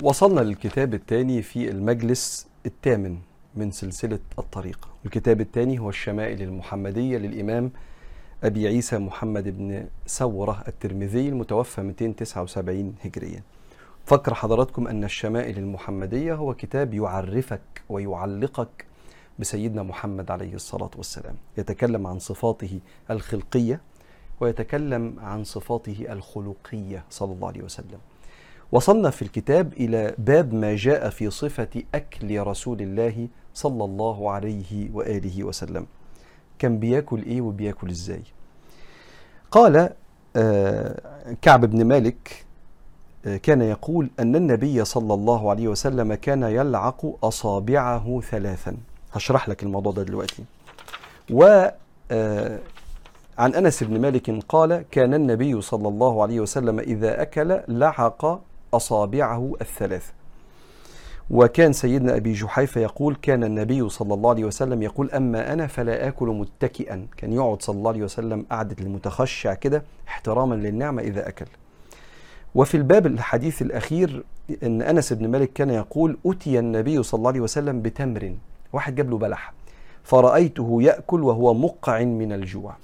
وصلنا للكتاب الثاني في المجلس الثامن من سلسلة الطريق. الكتاب الثاني هو الشمائل المحمدية للإمام أبي عيسى محمد بن سورة الترمذي المتوفى 279 هجريا. فكر حضراتكم أن الشمائل المحمدية هو كتاب يعرفك ويعلقك بسيدنا محمد عليه الصلاة والسلام. يتكلم عن صفاته الخلقية ويتكلم عن صفاته الخلقية صلى الله عليه وسلم. وصلنا في الكتاب إلى باب ما جاء في صفة أكل رسول الله صلى الله عليه وآله وسلم. كان بياكل إيه وبياكل إزاي؟ قال آه كعب بن مالك آه كان يقول أن النبي صلى الله عليه وسلم كان يلعق أصابعه ثلاثا. هشرح لك الموضوع ده دلوقتي. و آه عن أنس بن مالك قال كان النبي صلى الله عليه وسلم إذا أكل لعق أصابعه الثلاث. وكان سيدنا أبي جحيفة يقول كان النبي صلى الله عليه وسلم يقول أما أنا فلا آكل متكئا. كان يقعد صلى الله عليه وسلم قعدة المتخشع كده احتراما للنعمة إذا أكل. وفي الباب الحديث الأخير إن أنس بن مالك كان يقول أتي النبي صلى الله عليه وسلم بتمر. واحد جاب له بلح. فرأيته يأكل وهو مقع من الجوع.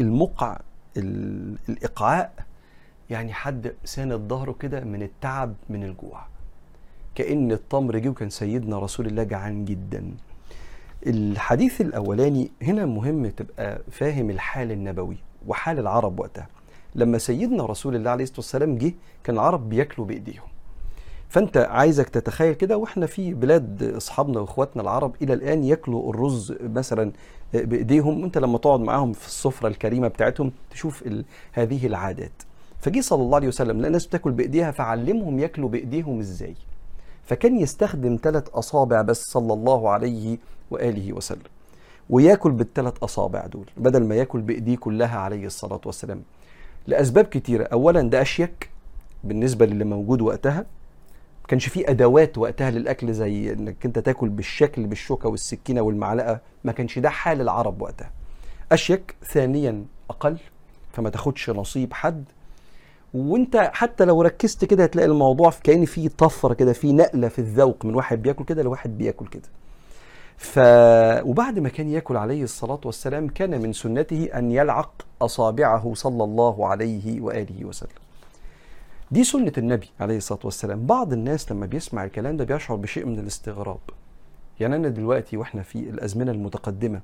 المقع الإقعاء يعني حد ساند ظهره كده من التعب من الجوع. كأن التمر جه وكان سيدنا رسول الله جعان جدا. الحديث الأولاني هنا مهم تبقى فاهم الحال النبوي وحال العرب وقتها. لما سيدنا رسول الله عليه الصلاة والسلام جه كان العرب بياكلوا بإيديهم. فأنت عايزك تتخيل كده وإحنا في بلاد أصحابنا وإخواتنا العرب إلى الآن ياكلوا الرز مثلا بإيديهم. وأنت لما تقعد معاهم في السفرة الكريمة بتاعتهم تشوف. هذه العادات. فجه صلى الله عليه وسلم لقى الناس بتاكل بإيديها فعلمهم ياكلوا بإيديهم إزاي؟ فكان يستخدم ثلاث أصابع بس صلى الله عليه وآله وسلم وياكل بالثلاث أصابع دول بدل ما ياكل بإيديه كلها عليه الصلاة والسلام. لأسباب كتيرة اولا ده أشيك بالنسبة للي موجود وقتها. ما كانش في أدوات وقتها للأكل زي إنك أنت تاكل بالشكل بالشوكة والسكينة والمعلقة ما كانش ده حال العرب وقتها. أشيك ثانيا أقل فما تاخدش نصيب حد وانت حتى لو ركزت كده هتلاقي الموضوع في كأن في طفرة كده في نقلة في الذوق من واحد بياكل كده لواحد بياكل كده. ف وبعد ما كان ياكل عليه الصلاة والسلام كان من سنته أن يلعق أصابعه صلى الله عليه وآله وسلم. دي سنة النبي عليه الصلاة والسلام. بعض الناس لما بيسمع الكلام ده بيشعر بشيء من الاستغراب. يعني أنا دلوقتي وإحنا في الأزمنة المتقدمة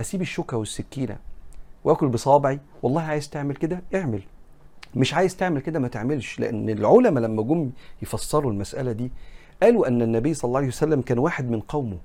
أسيب الشوكة والسكينة وآكل بصوابعي؟ والله عايز تعمل كده؟ اعمل. مش عايز تعمل كده ما تعملش. لأن العلماء لما جم يفسروا المسألة دي قالوا أن النبي صلى الله عليه وسلم كان واحد من قومه.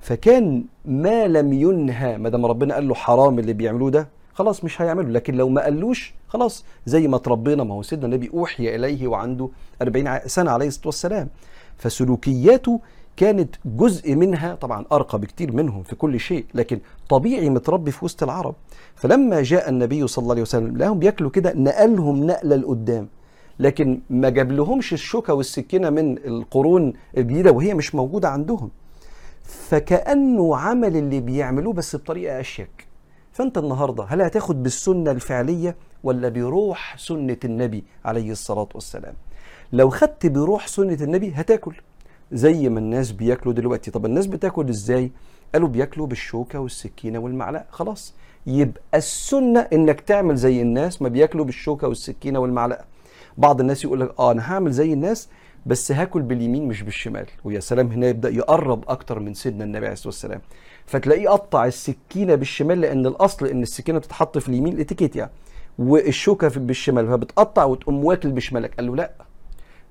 فكان ما لم ينهى ما دام ربنا قال له حرام اللي بيعملوه ده خلاص مش هيعمله لكن لو ما قالوش خلاص زي ما تربينا. ما هو سيدنا النبي أوحي إليه وعنده 40 سنة عليه الصلاة والسلام. فسلوكياته كانت جزء منها طبعا أرقى بكتير منهم في كل شيء لكن طبيعي متربي في وسط العرب. فلما جاء النبي صلى الله عليه وسلم لهم بياكلوا كده نقلهم نقلة لقدام لكن ما جاب لهمش الشوكة والسكينة من القرون الجديدة وهي مش موجودة عندهم. فكأنه عمل اللي بيعملوه بس بطريقة أشيك. فأنت النهارده هل هتاخد بالسنة الفعلية ولا بروح سنة النبي عليه الصلاة والسلام؟ لو خدت بروح سنة النبي هتاكل. زي ما الناس بياكلوا دلوقتي. طب الناس بتاكل إزاي؟ قالوا بياكلوا بالشوكة والسكينة والمعلقة. خلاص. يبقى السنة إنك تعمل زي الناس ما بياكلوا بالشوكة والسكينة والمعلقة. بعض الناس يقول لك آه أنا هعمل زي الناس بس هاكل باليمين مش بالشمال. ويا سلام هنا يبدأ يقرب أكتر من سيدنا النبي عليه الصلاة والسلام. فتلاقيه قطع السكينة بالشمال لأن الأصل إن السكينة بتتحط في اليمين الإتيكيت يعني. والشوكة بالشمال فبتقطع وتقوم واكل بشمالك. قال له لا.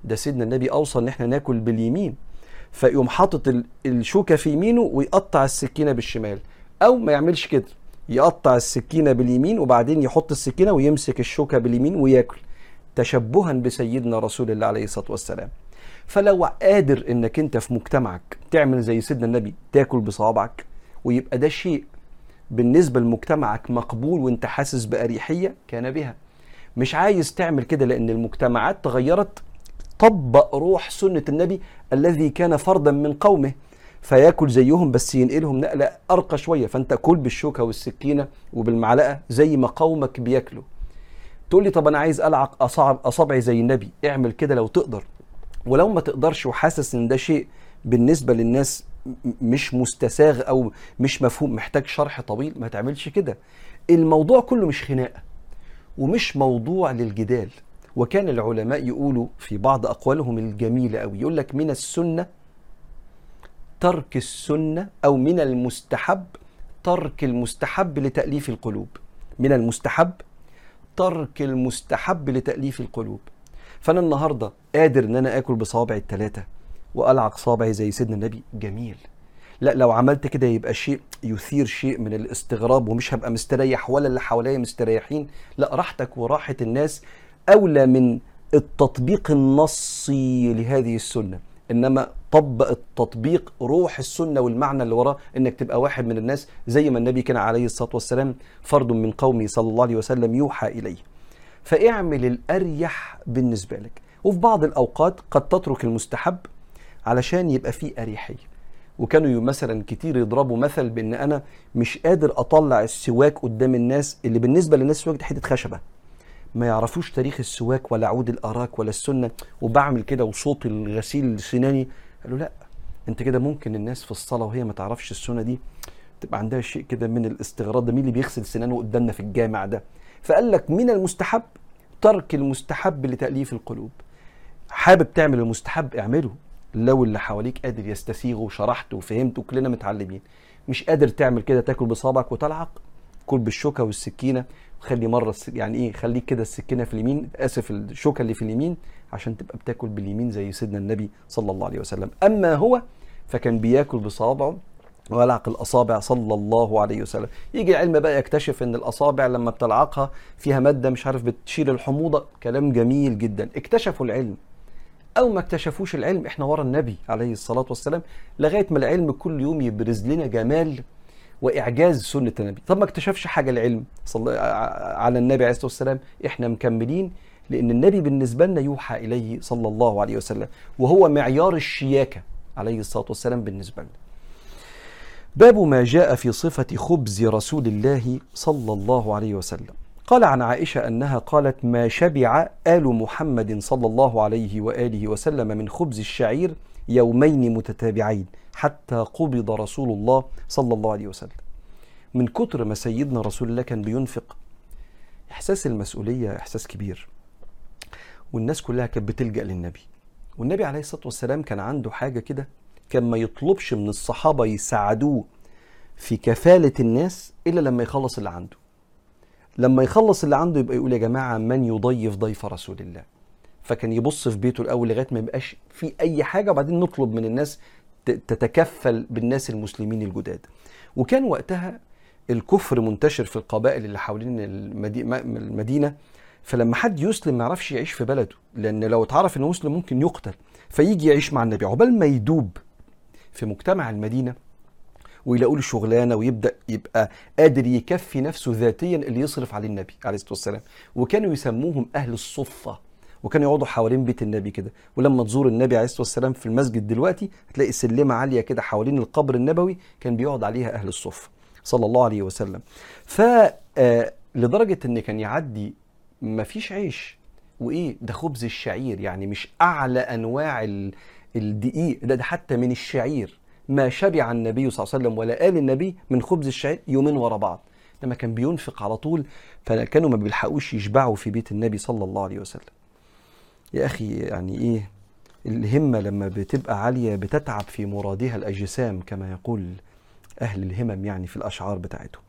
ده سيدنا النبي أوصى إن إحنا ناكل باليمين. فيقوم حاطط الشوكة في يمينه ويقطع السكينة بالشمال. أو ما يعملش كده يقطع السكينة باليمين وبعدين يحط السكينة ويمسك الشوكة باليمين وياكل تشبها بسيدنا رسول الله عليه الصلاة والسلام. فلو قادر إنك أنت في مجتمعك تعمل زي سيدنا النبي تاكل بصوابعك ويبقى ده شيء بالنسبة لمجتمعك مقبول وأنت حاسس بأريحية كان بها. مش عايز تعمل كده لأن المجتمعات تغيرت طبق روح سنة النبي الذي كان فردا من قومه فيأكل زيهم بس ينقلهم نقلة أرقى شوية فأنت كل بالشوكة والسكينة وبالمعلقة زي ما قومك بياكلوا. تقول لي طب أنا عايز ألعق أصابع أصابعي زي النبي اعمل كده لو تقدر. ولو ما تقدرش وحاسس إن ده شيء بالنسبة للناس مش مستساغ أو مش مفهوم محتاج شرح طويل ما تعملش كده. الموضوع كله مش خناقة ومش موضوع للجدال. وكان العلماء يقولوا في بعض أقوالهم الجميلة قوي يقول لك من السنة ترك السنة أو من المستحب ترك المستحب لتأليف القلوب. من المستحب ترك المستحب لتأليف القلوب. فأنا النهارده قادر إن أنا آكل بصوابعي الثلاثه والعق صابعي زي سيدنا النبي. جميل. لا لو عملت كده يبقى شيء يثير شيء من الاستغراب ومش هبقى مستريح ولا اللي حواليا مستريحين. لا راحتك وراحة الناس أولى من التطبيق النصي لهذه السنة. إنما طبق التطبيق روح السنة والمعنى اللي وراه إنك تبقى واحد من الناس زي ما النبي كان عليه الصلاة والسلام فرد من قومه صلى الله عليه وسلم يوحى إليه. فاعمل الأريح بالنسبة لك. وفي بعض الأوقات قد تترك المستحب علشان يبقى فيه أريحية. وكانوا مثلا كتير يضربوا مثل بإن أنا مش قادر أطلع السواك قدام الناس اللي بالنسبة للناس السواك دي حتة خشبة. ما يعرفوش تاريخ السواك ولا عود الأراك ولا السنة وبعمل كده وصوت الغسيل سناني قالوا لا انت كده ممكن الناس في الصلاة وهي ما تعرفش السنة دي تبقى عندها شيء كده من الاستغراب ده مين اللي بيغسل سنانه قدامنا في الجامع ده؟ فقال لك من المستحب ترك المستحب لتأليف القلوب. حابب تعمل المستحب؟ اعمله. لو اللي حواليك قادر يستسيغه وشرحته وفهمته وكلنا متعلمين. مش قادر تعمل كده تاكل بصابعك وتلعق. كل بالشوكة والسكينة. خلي مرة يعني إيه خليك كده السكينة في اليمين آسف الشوكة اللي في اليمين عشان تبقى بتاكل باليمين زي سيدنا النبي صلى الله عليه وسلم. أما هو فكان بياكل بصابعه ولعق الأصابع صلى الله عليه وسلم. يجي العلم بقى يكتشف إن الأصابع لما بتلعقها فيها مادة مش عارف بتشيل الحموضة. كلام جميل جدا. اكتشفوا العلم. أو ما اكتشفوش العلم إحنا ورا النبي عليه الصلاة والسلام. لغاية ما العلم كل يوم يبرز لنا جمال وإعجاز سنة النبي. طب ما اكتشفش حاجة العلم صلى على النبي عليه الصلاة والسلام إحنا مكملين لأن النبي بالنسبة لنا يوحى إليه صلى الله عليه وسلم وهو معيار الشياكة عليه الصلاة والسلام بالنسبة لنا. باب ما جاء في صفة خبز رسول الله صلى الله عليه وسلم. قال عن عائشة أنها قالت ما شبع آل محمد صلى الله عليه وآله وسلم من خبز الشعير يومين متتابعين حتى قبض رسول الله صلى الله عليه وسلم. من كتر ما سيدنا رسول الله كان بينفق إحساس المسؤولية إحساس كبير. والناس كلها كانت بتلجأ للنبي. والنبي عليه الصلاة والسلام كان عنده حاجة كده كان ما يطلبش من الصحابة يساعدوه في كفالة الناس إلا لما يخلص اللي عنده. لما يخلص اللي عنده يبقى يقول يا جماعة من يضيف ضيف رسول الله؟ فكان يبص في بيته الأول لغاية ما يبقاش في أي حاجة وبعدين نطلب من الناس تتكفل بالناس المسلمين الجداد. وكان وقتها الكفر منتشر في القبائل اللي حوالين المدينة فلما حد يسلم ما يعرفش يعيش في بلده لأن لو اتعرف إنه مسلم ممكن يقتل فيجي يعيش مع النبي. عقبال ما يدوب في مجتمع المدينة ويلاقوا له شغلانة ويبدأ يبقى قادر يكفي نفسه ذاتيا اللي يصرف عليه النبي عليه الصلاة والسلام. وكانوا يسموهم أهل الصفة. وكانوا يقعدوا حوالين بيت النبي كده. ولما تزور النبي عليه الصلاة والسلام في المسجد دلوقتي هتلاقي سلمة عالية كده حوالين القبر النبوي كان بيقعد عليها أهل الصفه صلى الله عليه وسلم. ف آه، لدرجة إن كان يعدي ما فيش عيش. وإيه؟ ده خبز الشعير يعني مش أعلى أنواع الدقيق ده, ده حتى من الشعير. ما شبع النبي صلى الله عليه وسلم ولا آل النبي من خبز الشعير يومين ورا بعض. لما كان بينفق على طول فكانوا ما بيلحقوش يشبعوا في بيت النبي صلى الله عليه وسلم. يا أخي يعني إيه الهمة لما بتبقى عالية بتتعب في مرادها الأجسام كما يقول أهل الهمم يعني في الأشعار بتاعتهم.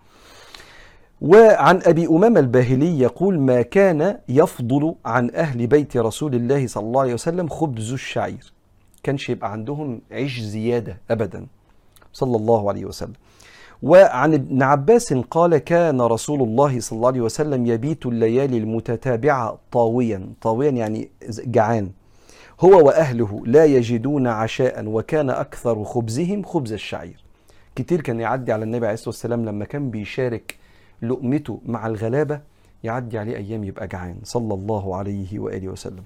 وعن أبي أمامة الباهلي يقول ما كان يفضل عن أهل بيت رسول الله صلى الله عليه وسلم خبز الشعير. كانش يبقى عندهم عيش زيادة أبدا. صلى الله عليه وسلم. وعن ابن عباس قال كان رسول الله صلى الله عليه وسلم يبيت الليالي المتتابعة طاويا. طاويا يعني جعان. هو وأهله لا يجدون عشاء وكان أكثر خبزهم خبز الشعير. كتير كان يعدي على النبي عليه الصلاة والسلام لما كان بيشارك لقمته مع الغلابة يعدي عليه أيام يبقى جعان. صلى الله عليه وآله وسلم.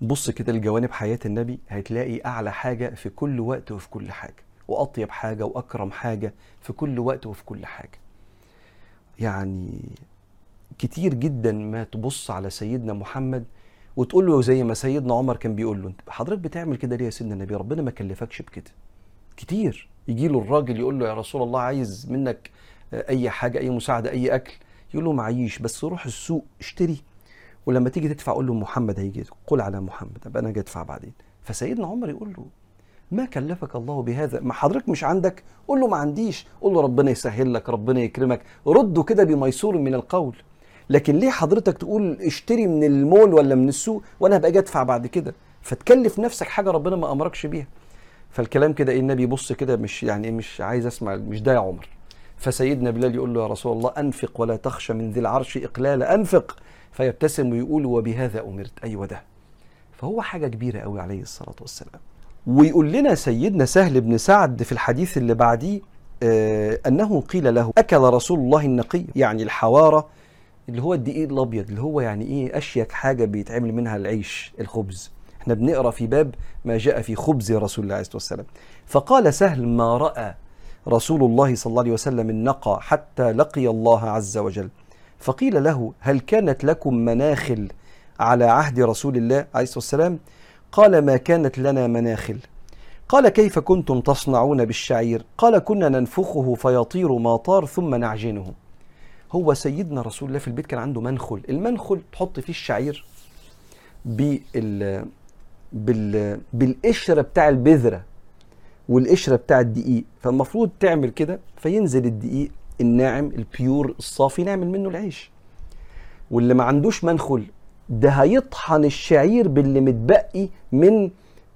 بص كده لجوانب حياة النبي هتلاقي أعلى حاجة في كل وقت وفي كل حاجة. وأطيب حاجة وأكرم حاجة في كل وقت وفي كل حاجة. يعني كتير جدا ما تبص على سيدنا محمد وتقول له زي ما سيدنا عمر كان بيقول له حضرتك بتعمل كده ليه يا سيدنا النبي؟ ربنا ما كلفكش بكده. كتير. يجي له الراجل يقول له يا رسول الله عايز منك أي حاجة أي مساعدة أي أكل. يقول له معيش بس روح السوق اشتري. ولما تيجي تدفع قول له محمد هيجي. قل على محمد أبقى أنا أجي أدفع بعدين. فسيدنا عمر يقول له ما كلفك الله بهذا؟ ما حضرتك مش عندك؟ قول له ما عنديش. قول له ربنا يسهل لك ربنا يكرمك. رده كده بميسور من القول. لكن ليه حضرتك تقول اشتري من المول ولا من السوق وأنا هبقى أجي ادفع بعد كده؟ فتكلف نفسك حاجة ربنا ما أمركش بيها. فالكلام كده إيه؟ النبي يبص كده مش يعني مش عايز أسمع مش ده يا عمر. فسيدنا بلال يقول له يا رسول الله أنفق ولا تخشى من ذي العرش اقلالا أنفق. فيبتسم ويقول وبهذا أمرت. أيوه ده. فهو حاجة كبيرة قوي عليه الصلاة والسلام. ويقول لنا سيدنا سهل بن سعد في الحديث اللي بعديه آه أنه قيل له أكل رسول الله النقي يعني الحوارة اللي هو الدقيق الأبيض اللي هو يعني إيه أشيك حاجة بيتعمل منها العيش الخبز. إحنا بنقرأ في باب ما جاء في خبز رسول الله عليه الصلاة والسلام. فقال سهل ما رأى رسول الله صلى الله عليه وسلم النقى حتى لقي الله عز وجل. فقيل له هل كانت لكم مناخل على عهد رسول الله عليه الصلاة والسلام؟ قال ما كانت لنا مناخل. قال كيف كنتم تصنعون بالشعير؟ قال كنا ننفخه فيطير ما طار ثم نعجنه. هو سيدنا رسول الله في البيت كان عنده منخل. المنخل تحط فيه الشعير بال بال بالقشرة بتاع البذرة والقشرة بتاع الدقيق. فالمفروض تعمل كده فينزل الدقيق الناعم البيور الصافي نعمل منه العيش. واللي ما عندوش منخل ده هيطحن الشعير باللي متبقي من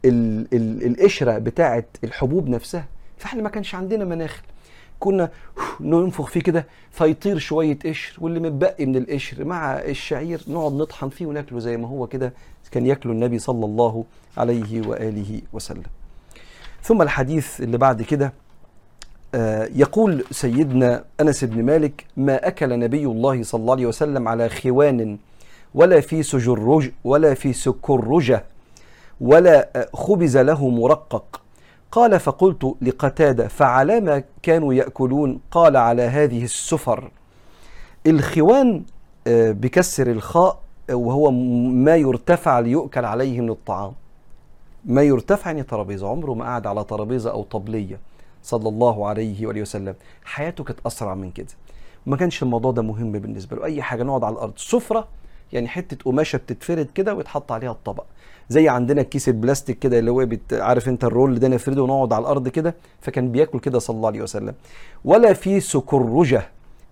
ال ال القشرة بتاعه الحبوب نفسها. فإحنا ما كانش عندنا مناخل كنا ننفخ فيه كده فيطير شوية قشر واللي متبقي من القشر مع الشعير نقعد نطحن فيه وناكله زي ما هو كده كان ياكله النبي صلى الله عليه وآله وسلم. ثم الحديث اللي بعد كده يقول سيدنا أنس بن مالك ما أكل نبي الله صلى الله عليه وسلم على خوان ولا في سجرج ولا في سكرجه ولا خبز له مرقق. قال فقلت لقتادة فعلى ما كانوا يأكلون؟ قال على هذه السفر. الخوان بكسر الخاء وهو ما يرتفع ليؤكل عليه من الطعام. ما يرتفع يعني ترابيزة. عمره ما قعد على ترابيزة أو طبلية صلى الله عليه وآله وسلم. حياته كانت أسرع من كده. ما كانش الموضوع ده مهم بالنسبة له. أي حاجة نقعد على الأرض. سفرة يعني حتة قماشة بتتفرد كده ويتحط عليها الطبق. زي عندنا الكيس البلاستيك كده اللي هو بت... عارف انت الرول ده نفرده ونقعد على الأرض كده فكان بياكل كده صلى الله عليه وسلم. ولا في سكرجه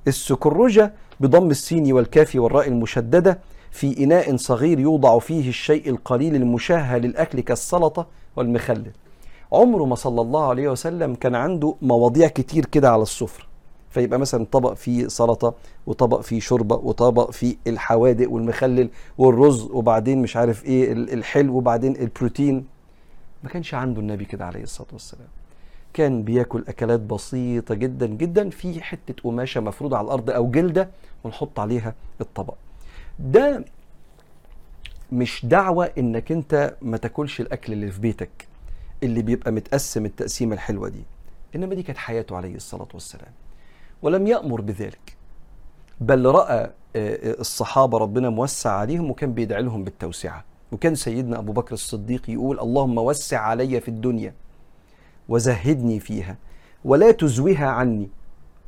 السكرجه بضم السين والكاف والراء المشددة في إناء صغير يوضع فيه الشيء القليل المشهى للأكل كالسلطة والمخلل. عمره ما صلى الله عليه وسلم كان عنده مواضيع كتير كده على السفرة. فيبقى مثلا طبق فيه سلطة وطبق فيه شوربة وطبق فيه الحوادق والمخلل والرز وبعدين مش عارف إيه الحلو وبعدين البروتين. ما كانش عنده النبي كده عليه الصلاة والسلام. كان بياكل أكلات بسيطة جدا جدا في حتة قماشة مفروضة على الأرض أو جلدة ونحط عليها الطبق. ده مش دعوة إنك أنت ما تاكلش الأكل اللي في بيتك اللي بيبقى متقسم التقسيمة الحلوة دي. إنما دي كانت حياته عليه الصلاة والسلام. ولم يأمر بذلك. بل رأى الصحابة ربنا موسع عليهم وكان بيدعي لهم بالتوسعة. وكان سيدنا أبو بكر الصديق يقول اللهم وسع علي في الدنيا وزهدني فيها ولا تزويها عني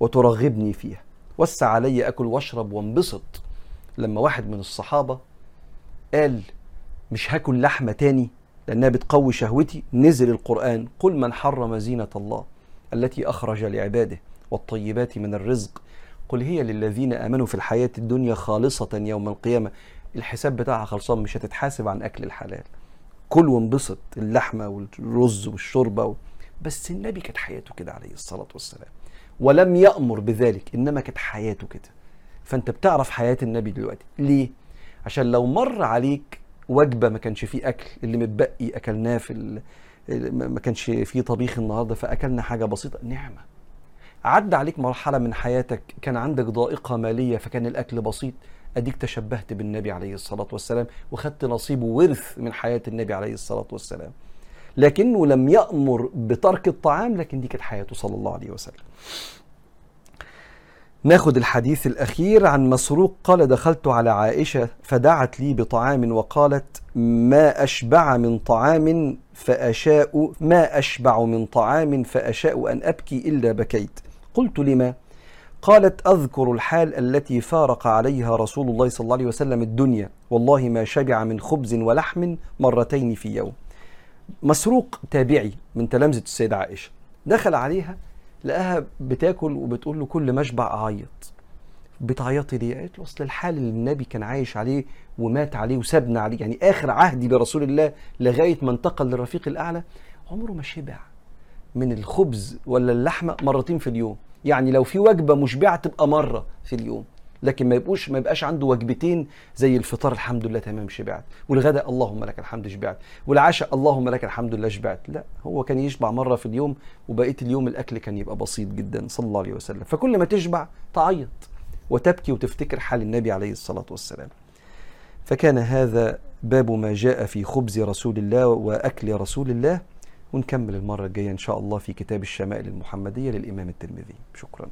وترغبني فيها. وسع علي أكل واشرب وانبسط. لما واحد من الصحابة قال مش هاكل لحمة تاني لأنها بتقوي شهوتي؟ نزل القرآن قل من حرم زينة الله التي أخرج لعباده. والطيبات من الرزق. قل هي للذين آمنوا في الحياة الدنيا خالصة يوم القيامة. الحساب بتاعها خلصان مش هتتحاسب عن أكل الحلال. كل وانبسط اللحمة والرز والشوربة و... بس النبي كانت حياته كده عليه الصلاة والسلام. ولم يأمر بذلك إنما كانت حياته كده. فأنت بتعرف حياة النبي دلوقتي. ليه؟ عشان لو مر عليك وجبة ما كانش فيه أكل اللي متبقي أكلناه في ال... ما كانش فيه طبيخ النهارده فأكلنا حاجة بسيطة نعمة. عدى عليك مرحلة من حياتك كان عندك ضائقة مالية فكان الأكل بسيط؟ أديك تشبهت بالنبي عليه الصلاة والسلام وخدت نصيب ورث من حياة النبي عليه الصلاة والسلام. لكنه لم يأمر بترك الطعام لكن دي كانت حياته صلى الله عليه وسلم. ناخد الحديث الأخير عن مسروق قال دخلت على عائشة فدعت لي بطعام وقالت ما أشبع من طعام فأشاء ما أشبع من طعام فأشاء أن أبكي إلا بكيت. قلت لما؟ قالت أذكر الحال التي فارق عليها رسول الله صلى الله عليه وسلم الدنيا والله ما شبع من خبز ولحم مرتين في يوم. مسروق تابعي من تلامذة السيدة عائشة. دخل عليها لقاها بتاكل وبتقول له كل ما اشبع اعيط بتعيطي ليه؟ قالت له أصل الحال اللي النبي كان عايش عليه ومات عليه وسابنا عليه يعني آخر عهدي برسول الله لغاية ما انتقل للرفيق الأعلى عمره ما شبع. من الخبز ولا اللحمة مرتين في اليوم. يعني لو في وجبة مشبعة تبقى مرة في اليوم. لكن ما يبقوش ما يبقاش عنده وجبتين زي الفطار الحمد لله تمام شبعت. والغداء اللهم لك الحمد شبعت. والعشاء اللهم لك الحمد لله شبعت. لا هو كان يشبع مرة في اليوم وبقية اليوم الأكل كان يبقى بسيط جدا صلى الله عليه وسلم. فكل ما تشبع تعيط وتبكي وتفتكر حال النبي عليه الصلاة والسلام. فكان هذا باب ما جاء في خبز رسول الله وأكل رسول الله. ونكمل المرة الجاية إن شاء الله في كتاب الشمائل المحمدية للإمام الترمذي. شكرا.